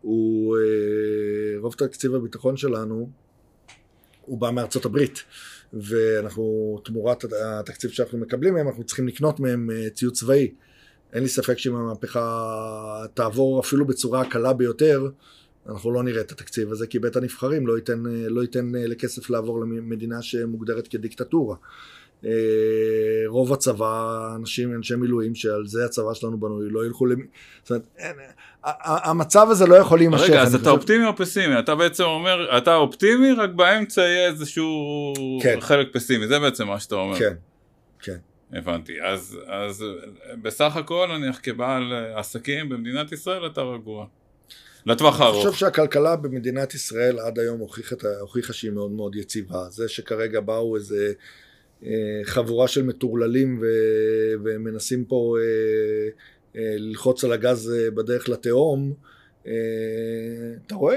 הוא, אה, רוב תקציב הביטחון שלנו, הוא בא מארצות הברית. ואנחנו, תמורת התקציב שאנחנו מקבלים מהם, אנחנו צריכים לקנות מהם אה, ציוד צבאי. אין לי ספק שאם המהפכה תעבור אפילו בצורה הקלה ביותר, אנחנו לא נראה את התקציב הזה, כי בית הנבחרים לא ייתן, לא ייתן לכסף לעבור למדינה שמוגדרת כדיקטטורה. אה, רוב הצבא, אנשים, אנשי מילואים, שעל זה הצבא שלנו בנוי, לא ילכו למ... זאת אומרת, אין, המצב הזה לא יכול להימשך. רגע, אז אתה חושב... אופטימי או פסימי? אתה בעצם אומר, אתה אופטימי, רק באמצע יהיה איזשהו כן. חלק פסימי, זה בעצם מה שאתה אומר. כן, כן. הבנתי, אז, אז בסך הכל נניח כבעל עסקים במדינת ישראל אתה רגוע. לטווח הארוך. אני חושב שהכלכלה במדינת ישראל עד היום הוכיחה, הוכיחה שהיא מאוד מאוד יציבה. זה שכרגע באו איזה אה, חבורה של מטורללים ו, ומנסים פה אה, אה, ללחוץ על הגז בדרך לתהום, אתה רואה,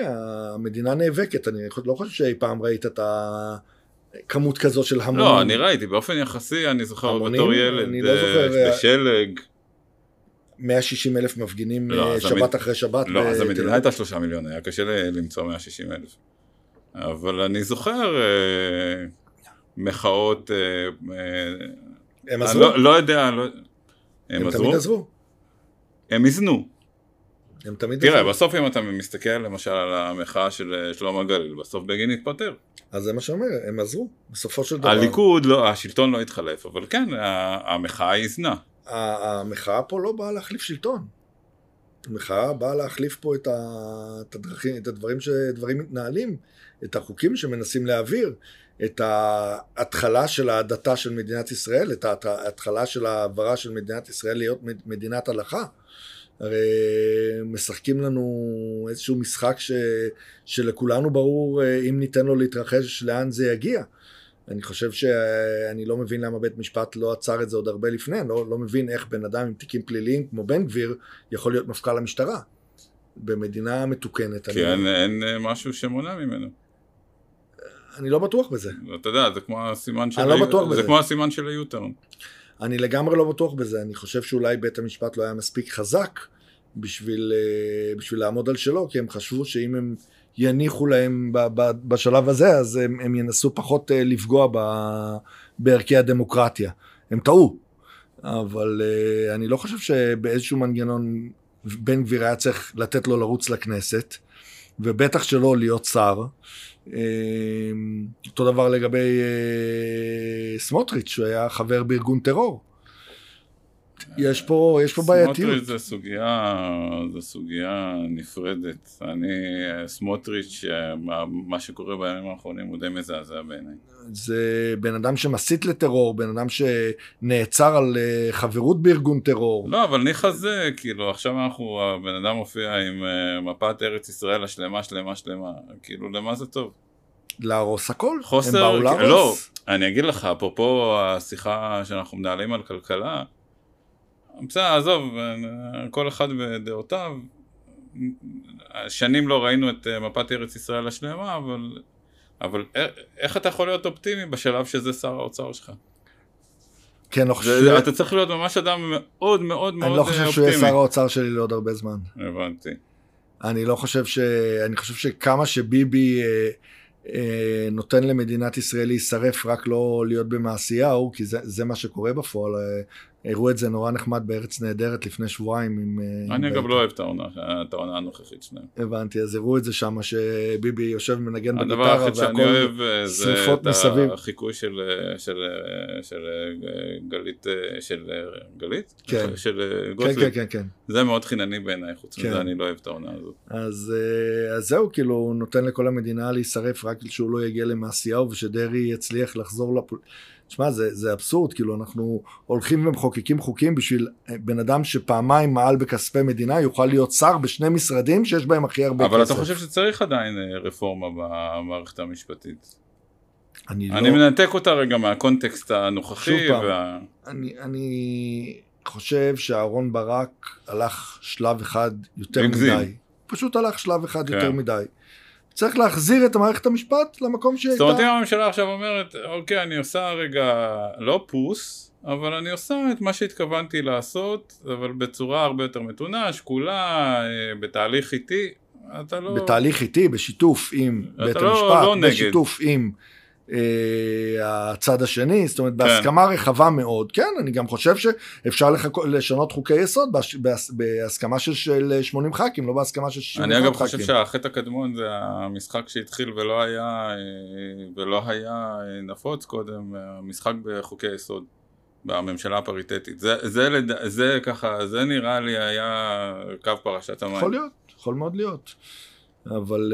המדינה נאבקת, אני לא חושב שאי פעם ראית את הכמות כזאת של המונים. לא, אני ראיתי, באופן יחסי, אני זוכר המונים, בתור ילד, אני לא זוכר, בשלג. 160 אלף מפגינים לא, שבת אחרי שבת. לא, אז המדינה הייתה שלושה מיליון, היה קשה למצוא 160 אלף. אבל אני זוכר מחאות... אה, אה, הם עזרו? לא, לא יודע, לא... הם, הם תמיד עזרו. הם איזנו. הם תמיד תראה, עזרו. בסוף אם אתה מסתכל למשל על המחאה של אה, שלמה גליל, בסוף בגין התפטר. אז זה מה שאומר, הם עזרו, בסופו של דבר. הליכוד, לא, השלטון לא התחלף, אבל כן, המחאה איזנה. המחאה פה לא באה להחליף שלטון. המחאה באה להחליף פה את, הדרכים, את הדברים שדברים מתנהלים, את החוקים שמנסים להעביר. את ההתחלה של ההדתה של מדינת ישראל, את ההתחלה של העברה של מדינת ישראל להיות מדינת הלכה. הרי משחקים לנו איזשהו משחק ש, שלכולנו ברור אה, אם ניתן לו להתרחש לאן זה יגיע. אני חושב שאני לא מבין למה בית משפט לא עצר את זה עוד הרבה לפני, לא, לא מבין איך בן אדם עם תיקים פליליים כמו בן גביר יכול להיות מפכ"ל המשטרה. במדינה מתוקנת. כי אני... אין, אין אה, משהו שמונע ממנו. אני לא בטוח בזה. אתה יודע, זה כמו הסימן של... אני לא בטוח בזה. זה כמו הסימן של היוטרן. אני לגמרי לא בטוח בזה, אני חושב שאולי בית המשפט לא היה מספיק חזק בשביל, אה, בשביל לעמוד על שלו, כי הם חשבו שאם הם יניחו להם בשלב הזה, אז הם, הם ינסו פחות אה, לפגוע בערכי הדמוקרטיה. הם טעו, אבל אה, אני לא חושב שבאיזשהו מנגנון בן גביר היה צריך לתת לו לרוץ לכנסת, ובטח שלא להיות שר. אמ, אותו דבר לגבי אה, סמוטריץ', שהוא היה חבר בארגון טרור. יש פה, יש פה בעייתיות. סמוטריץ' זה סוגיה, זה סוגיה נפרדת. אני, סמוטריץ', מה שקורה בימים האחרונים הוא די מזעזע בעיניי. זה בן אדם שמסית לטרור, בן אדם שנעצר על אה, חברות בארגון טרור. לא, אבל ניחא זה, כאילו, עכשיו אנחנו, הבן אדם מופיע עם אה, מפת ארץ ישראל השלמה, שלמה, שלמה. כאילו, למה זה טוב? להרוס הכל. חוסר, הם באו להרוס. לא, אני אגיד לך, אפרופו השיחה שאנחנו מנהלים על כלכלה, בסדר, עזוב, כל אחד ודעותיו. שנים לא ראינו את אה, מפת ארץ ישראל השלמה, אבל, אבל איך אתה יכול להיות אופטימי בשלב שזה שר האוצר שלך? כן, לא חושב... אתה צריך להיות ממש אדם מאוד מאוד מאוד אופטימי. אני לא חושב שהוא יהיה שר האוצר שלי לעוד הרבה זמן. הבנתי. אני לא חושב ש... אני חושב שכמה שביבי אה, אה, נותן למדינת ישראל להישרף רק לא להיות במעשיהו, כי זה, זה מה שקורה בפועל. אה, הראו את זה נורא נחמד בארץ נהדרת לפני שבועיים עם... אה, אני אגב לא אוהב את העונה, את העונה הנוכחית שלהם. הבנתי, אז הראו את זה שם, שביבי יושב ומנגן בגיטרה, והכל הדבר היחיד שאני אוהב זה את מסביב. החיקוי של, של, של גלית, של גלית? כן. של כן, גוטליב. כן, כן, כן, כן. זה מאוד חינני בעיניי, חוץ כן. מזה אני לא אוהב את העונה הזאת. אז, אז זהו, כאילו, הוא נותן לכל המדינה להישרף רק שהוא לא יגיע למעשיהו ושדרעי יצליח לחזור לפ... תשמע, זה, זה אבסורד, כאילו, אנחנו הולכים ומחוקקים חוקים בשביל אה, בן אדם שפעמיים מעל בכספי מדינה, יוכל להיות שר בשני משרדים שיש בהם הכי הרבה אבל כסף. אבל אתה חושב שצריך עדיין אה, רפורמה במערכת המשפטית? אני, אני לא... מנתק אותה רגע מהקונטקסט הנוכחי. שוב וה... אני, אני חושב שאהרון ברק הלך שלב אחד יותר מדי. פשוט הלך שלב אחד כן. יותר מדי. צריך להחזיר את המערכת המשפט למקום שהיא הייתה. זאת אומרת אם הממשלה עכשיו אומרת, אוקיי, אני עושה רגע, לא פוס, אבל אני עושה את מה שהתכוונתי לעשות, אבל בצורה הרבה יותר מתונה, שקולה, אה, בתהליך איטי, אתה לא... בתהליך איטי, בשיתוף עם בית לא, המשפט, לא בשיתוף עם אה, הצד השני, זאת אומרת, בהסכמה רחבה מאוד. כן, אני גם חושב שאפשר לחכו, לשנות חוקי יסוד בהש, בהס, בהסכמה של, של 80 ח"כים, לא בהסכמה של 60 ח"כים. אני אגב חושב שהחטא הקדמון זה המשחק שהתחיל ולא היה, אה, ולא היה נפוץ קודם, המשחק בחוקי יסוד. בממשלה הפריטטית. זה, זה, זה, זה ככה, זה נראה לי היה קו פרשת המים. יכול להיות, יכול מאוד להיות. אבל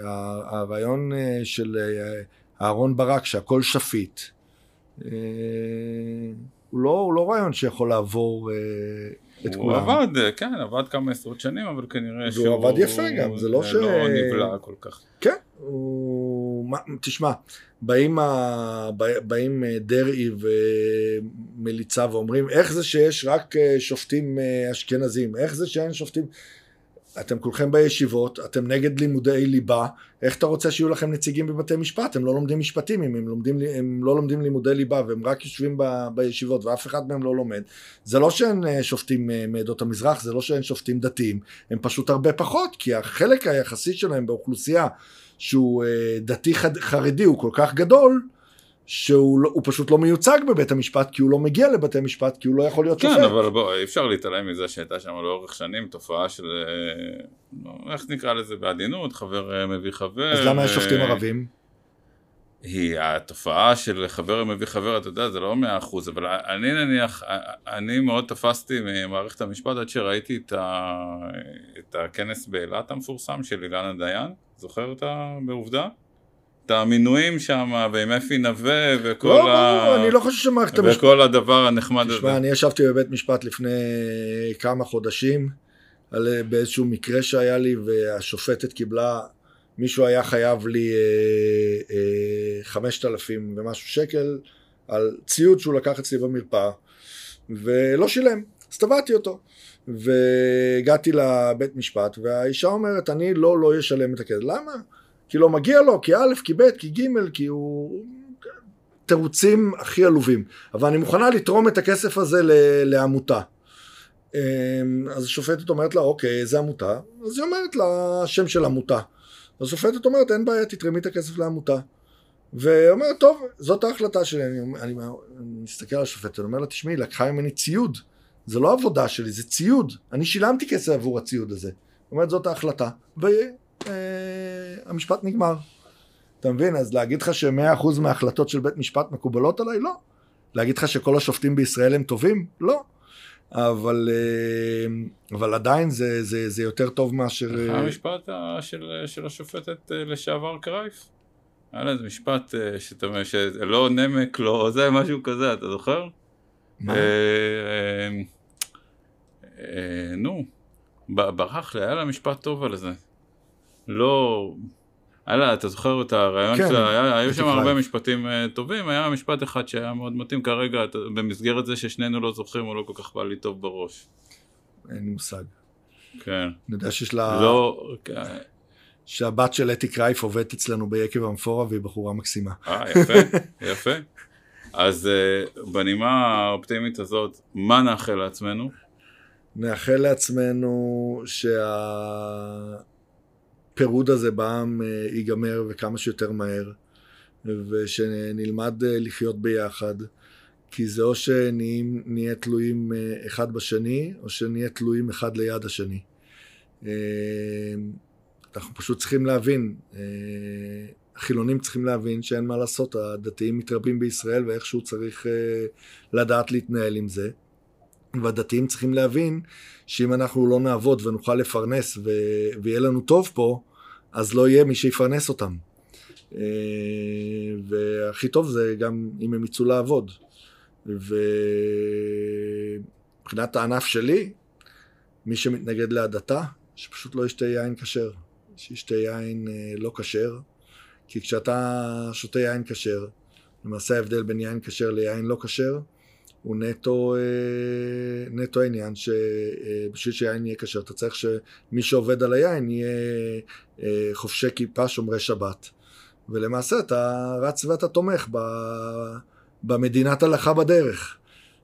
uh, הרעיון uh, של uh, אהרון ברק שהכל שפיט, uh, הוא, לא, הוא לא רעיון שיכול לעבור uh, את הוא כולם. הוא עבד, כן, עבד כמה עשרות שנים, אבל כנראה שהוא... והוא עבד יפה גם, זה לא ש... לא נבלע כל כך. כן, הוא... מה, תשמע, באים, ה... באים דרעי ומליצה ואומרים, איך זה שיש רק שופטים אשכנזים? איך זה שאין שופטים... אתם כולכם בישיבות, אתם נגד לימודי ליבה, איך אתה רוצה שיהיו לכם נציגים בבתי משפט? הם לא לומדים משפטים, אם הם, לומדים, הם לא לומדים לימודי ליבה והם רק יושבים ב, בישיבות ואף אחד מהם לא לומד. זה לא שאין אה, שופטים אה, מעדות המזרח, זה לא שאין שופטים דתיים, הם פשוט הרבה פחות, כי החלק היחסי שלהם באוכלוסייה שהוא אה, דתי חרדי הוא כל כך גדול, שהוא לא, פשוט לא מיוצג בבית המשפט כי הוא לא מגיע לבתי משפט כי הוא לא יכול להיות כן, שופט. כן, אבל בוא, אי אפשר להתעלם מזה שהייתה שם לאורך שנים תופעה של, אה, איך נקרא לזה בעדינות, חבר אה, מביא חבר. אז למה יש שופטים ערבים? היא התופעה של חבר מביא חבר, אתה יודע, זה לא מאה אחוז, אבל אני נניח, אני מאוד תפסתי ממערכת המשפט עד שראיתי את, ה, את הכנס באילת המפורסם של אילנה דיין, זוכר אותה בעובדה? את המינויים שם, ועם אפי נווה, וכל לא, ה... לא, אני לא חושב שמערכת המשפט... וכל הדבר הנחמד הזה. תשמע, אני ישבתי בבית משפט לפני כמה חודשים, על, באיזשהו מקרה שהיה לי, והשופטת קיבלה, מישהו היה חייב לי חמשת אלפים ומשהו שקל, על ציוד שהוא לקח אצלי במרפאה, ולא שילם, אז תבעתי אותו. והגעתי לבית משפט, והאישה אומרת, אני לא, לא אשלם את הכסף. למה? כי לא מגיע לו, כי א', כי ב', כי ג', כי הוא... תירוצים הכי עלובים. אבל אני מוכנה לתרום את הכסף הזה לעמותה. אמ, אז השופטת אומרת לה, אוקיי, איזה עמותה? אז היא אומרת לה, שם של עמותה. אז השופטת אומרת, אין בעיה, תתרמי את הכסף לעמותה. ואומרת, טוב, זאת ההחלטה שלי. אני, אני, אני מסתכל על השופטת, אני אומר לה, תשמעי, לקחה ממני ציוד. זה לא עבודה שלי, זה ציוד. אני שילמתי כסף עבור הציוד הזה. היא אומרת, זאת ההחלטה. אה, המשפט נגמר. אתה מבין? אז להגיד לך שמאה אחוז מההחלטות של בית משפט מקובלות עליי? לא. להגיד לך שכל השופטים בישראל הם טובים? לא. אבל, אה, אבל עדיין זה, זה, זה יותר טוב מאשר... איך המשפט של, של השופטת לשעבר קרייף? היה לה איזה משפט שאתה אומר שלא נמק, לא זה, משהו כזה, אתה זוכר? מה? אה, אה, אה, נו, ברח לי, היה לה משפט טוב על זה. לא... הלאה, אתה זוכר את הרעיון כן, שלה, היה, היו שם הרבה משפטים uh, טובים, היה משפט אחד שהיה מאוד מתאים כרגע, במסגרת זה ששנינו לא זוכרים, הוא לא כל כך בא לי טוב בראש. אין לי מושג. כן. אני יודע שיש לה... לא... שהבת של אתי קרייף עובדת אצלנו ביקב המפורה והיא בחורה מקסימה. אה, יפה, יפה. אז uh, בנימה האופטימית הזאת, מה נאחל לעצמנו? נאחל לעצמנו שה... הפירוד הזה בעם אה, ייגמר וכמה שיותר מהר, ושנלמד אה, לחיות ביחד, כי זה או שנהיה תלויים אה, אחד בשני, או שנהיה תלויים אחד ליד השני. אנחנו פשוט צריכים להבין, החילונים צריכים להבין שאין מה לעשות, הדתיים מתרבים בישראל ואיכשהו צריך לדעת להתנהל עם זה. והדתיים צריכים להבין שאם אנחנו לא נעבוד ונוכל לפרנס ו... ויהיה לנו טוב פה, אז לא יהיה מי שיפרנס אותם. אה, והכי טוב זה גם אם הם יצאו לעבוד. ומבחינת הענף שלי, מי שמתנגד להדתה, שפשוט לא ישתה יין כשר. שישתה יין אה, לא כשר, כי כשאתה שותה יין כשר, למעשה ההבדל בין יין כשר ליין לא כשר, הוא נטו, אה, נטו העניין שבשביל שהיין יהיה כשר. אתה צריך שמי שעובד על היין יהיה אה, חובשי כיפה שומרי שבת. ולמעשה אתה רץ ואתה תומך במדינת הלכה בדרך.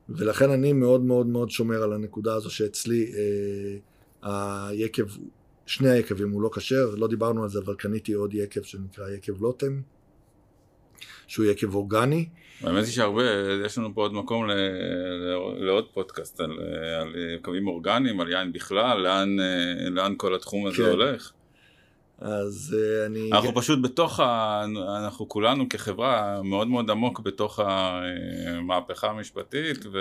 ולכן אני מאוד מאוד מאוד שומר על הנקודה הזו שאצלי אה, היקב, שני היקבים הוא לא כשר, לא דיברנו על זה אבל קניתי עוד יקב שנקרא יקב לוטם שהוא עקב אורגני. האמת היא שהרבה, יש לנו פה עוד מקום ל, ל, לעוד פודקאסט על, על קווים אורגניים, על יין בכלל, לאן, לאן כל התחום הזה כן. הולך. אז uh, אני... אנחנו פשוט בתוך, ה... אנחנו כולנו כחברה מאוד מאוד עמוק בתוך המהפכה המשפטית ו...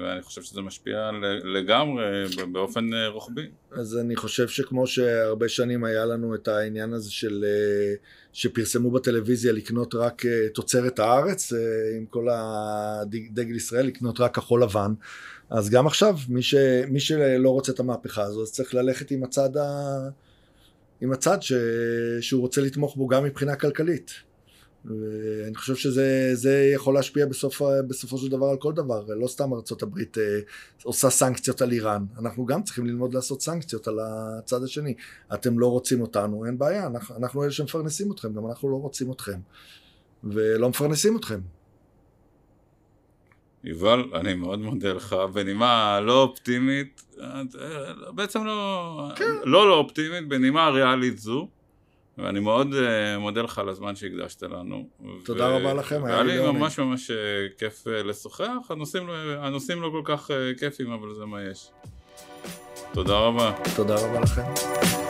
ואני חושב שזה משפיע לגמרי באופן רוחבי. אז אני חושב שכמו שהרבה שנים היה לנו את העניין הזה של שפרסמו בטלוויזיה לקנות רק תוצרת הארץ עם כל הדגל ישראל לקנות רק כחול לבן אז גם עכשיו מי, ש... מי שלא רוצה את המהפכה הזו אז צריך ללכת עם הצד ה... עם הצד ש... שהוא רוצה לתמוך בו גם מבחינה כלכלית. ואני חושב שזה יכול להשפיע בסוף, בסופו של דבר על כל דבר, לא סתם ארה"ב אה, עושה סנקציות על איראן, אנחנו גם צריכים ללמוד לעשות סנקציות על הצד השני. אתם לא רוצים אותנו, אין בעיה, אנחנו, אנחנו אלה שמפרנסים אתכם, גם אנחנו לא רוצים אתכם, ולא מפרנסים אתכם. יובל, אני מאוד מודה לך, בנימה לא אופטימית, בעצם לא, כן. לא לא אופטימית, בנימה ריאלית זו, ואני מאוד uh, מודה לך על הזמן שהקדשת לנו. תודה ו... רבה לכם, היה לי ממש ממש uh, כיף uh, לשוחח, הנושאים, הנושאים לא כל כך uh, כיפים, אבל זה מה יש. תודה רבה. תודה רבה לכם.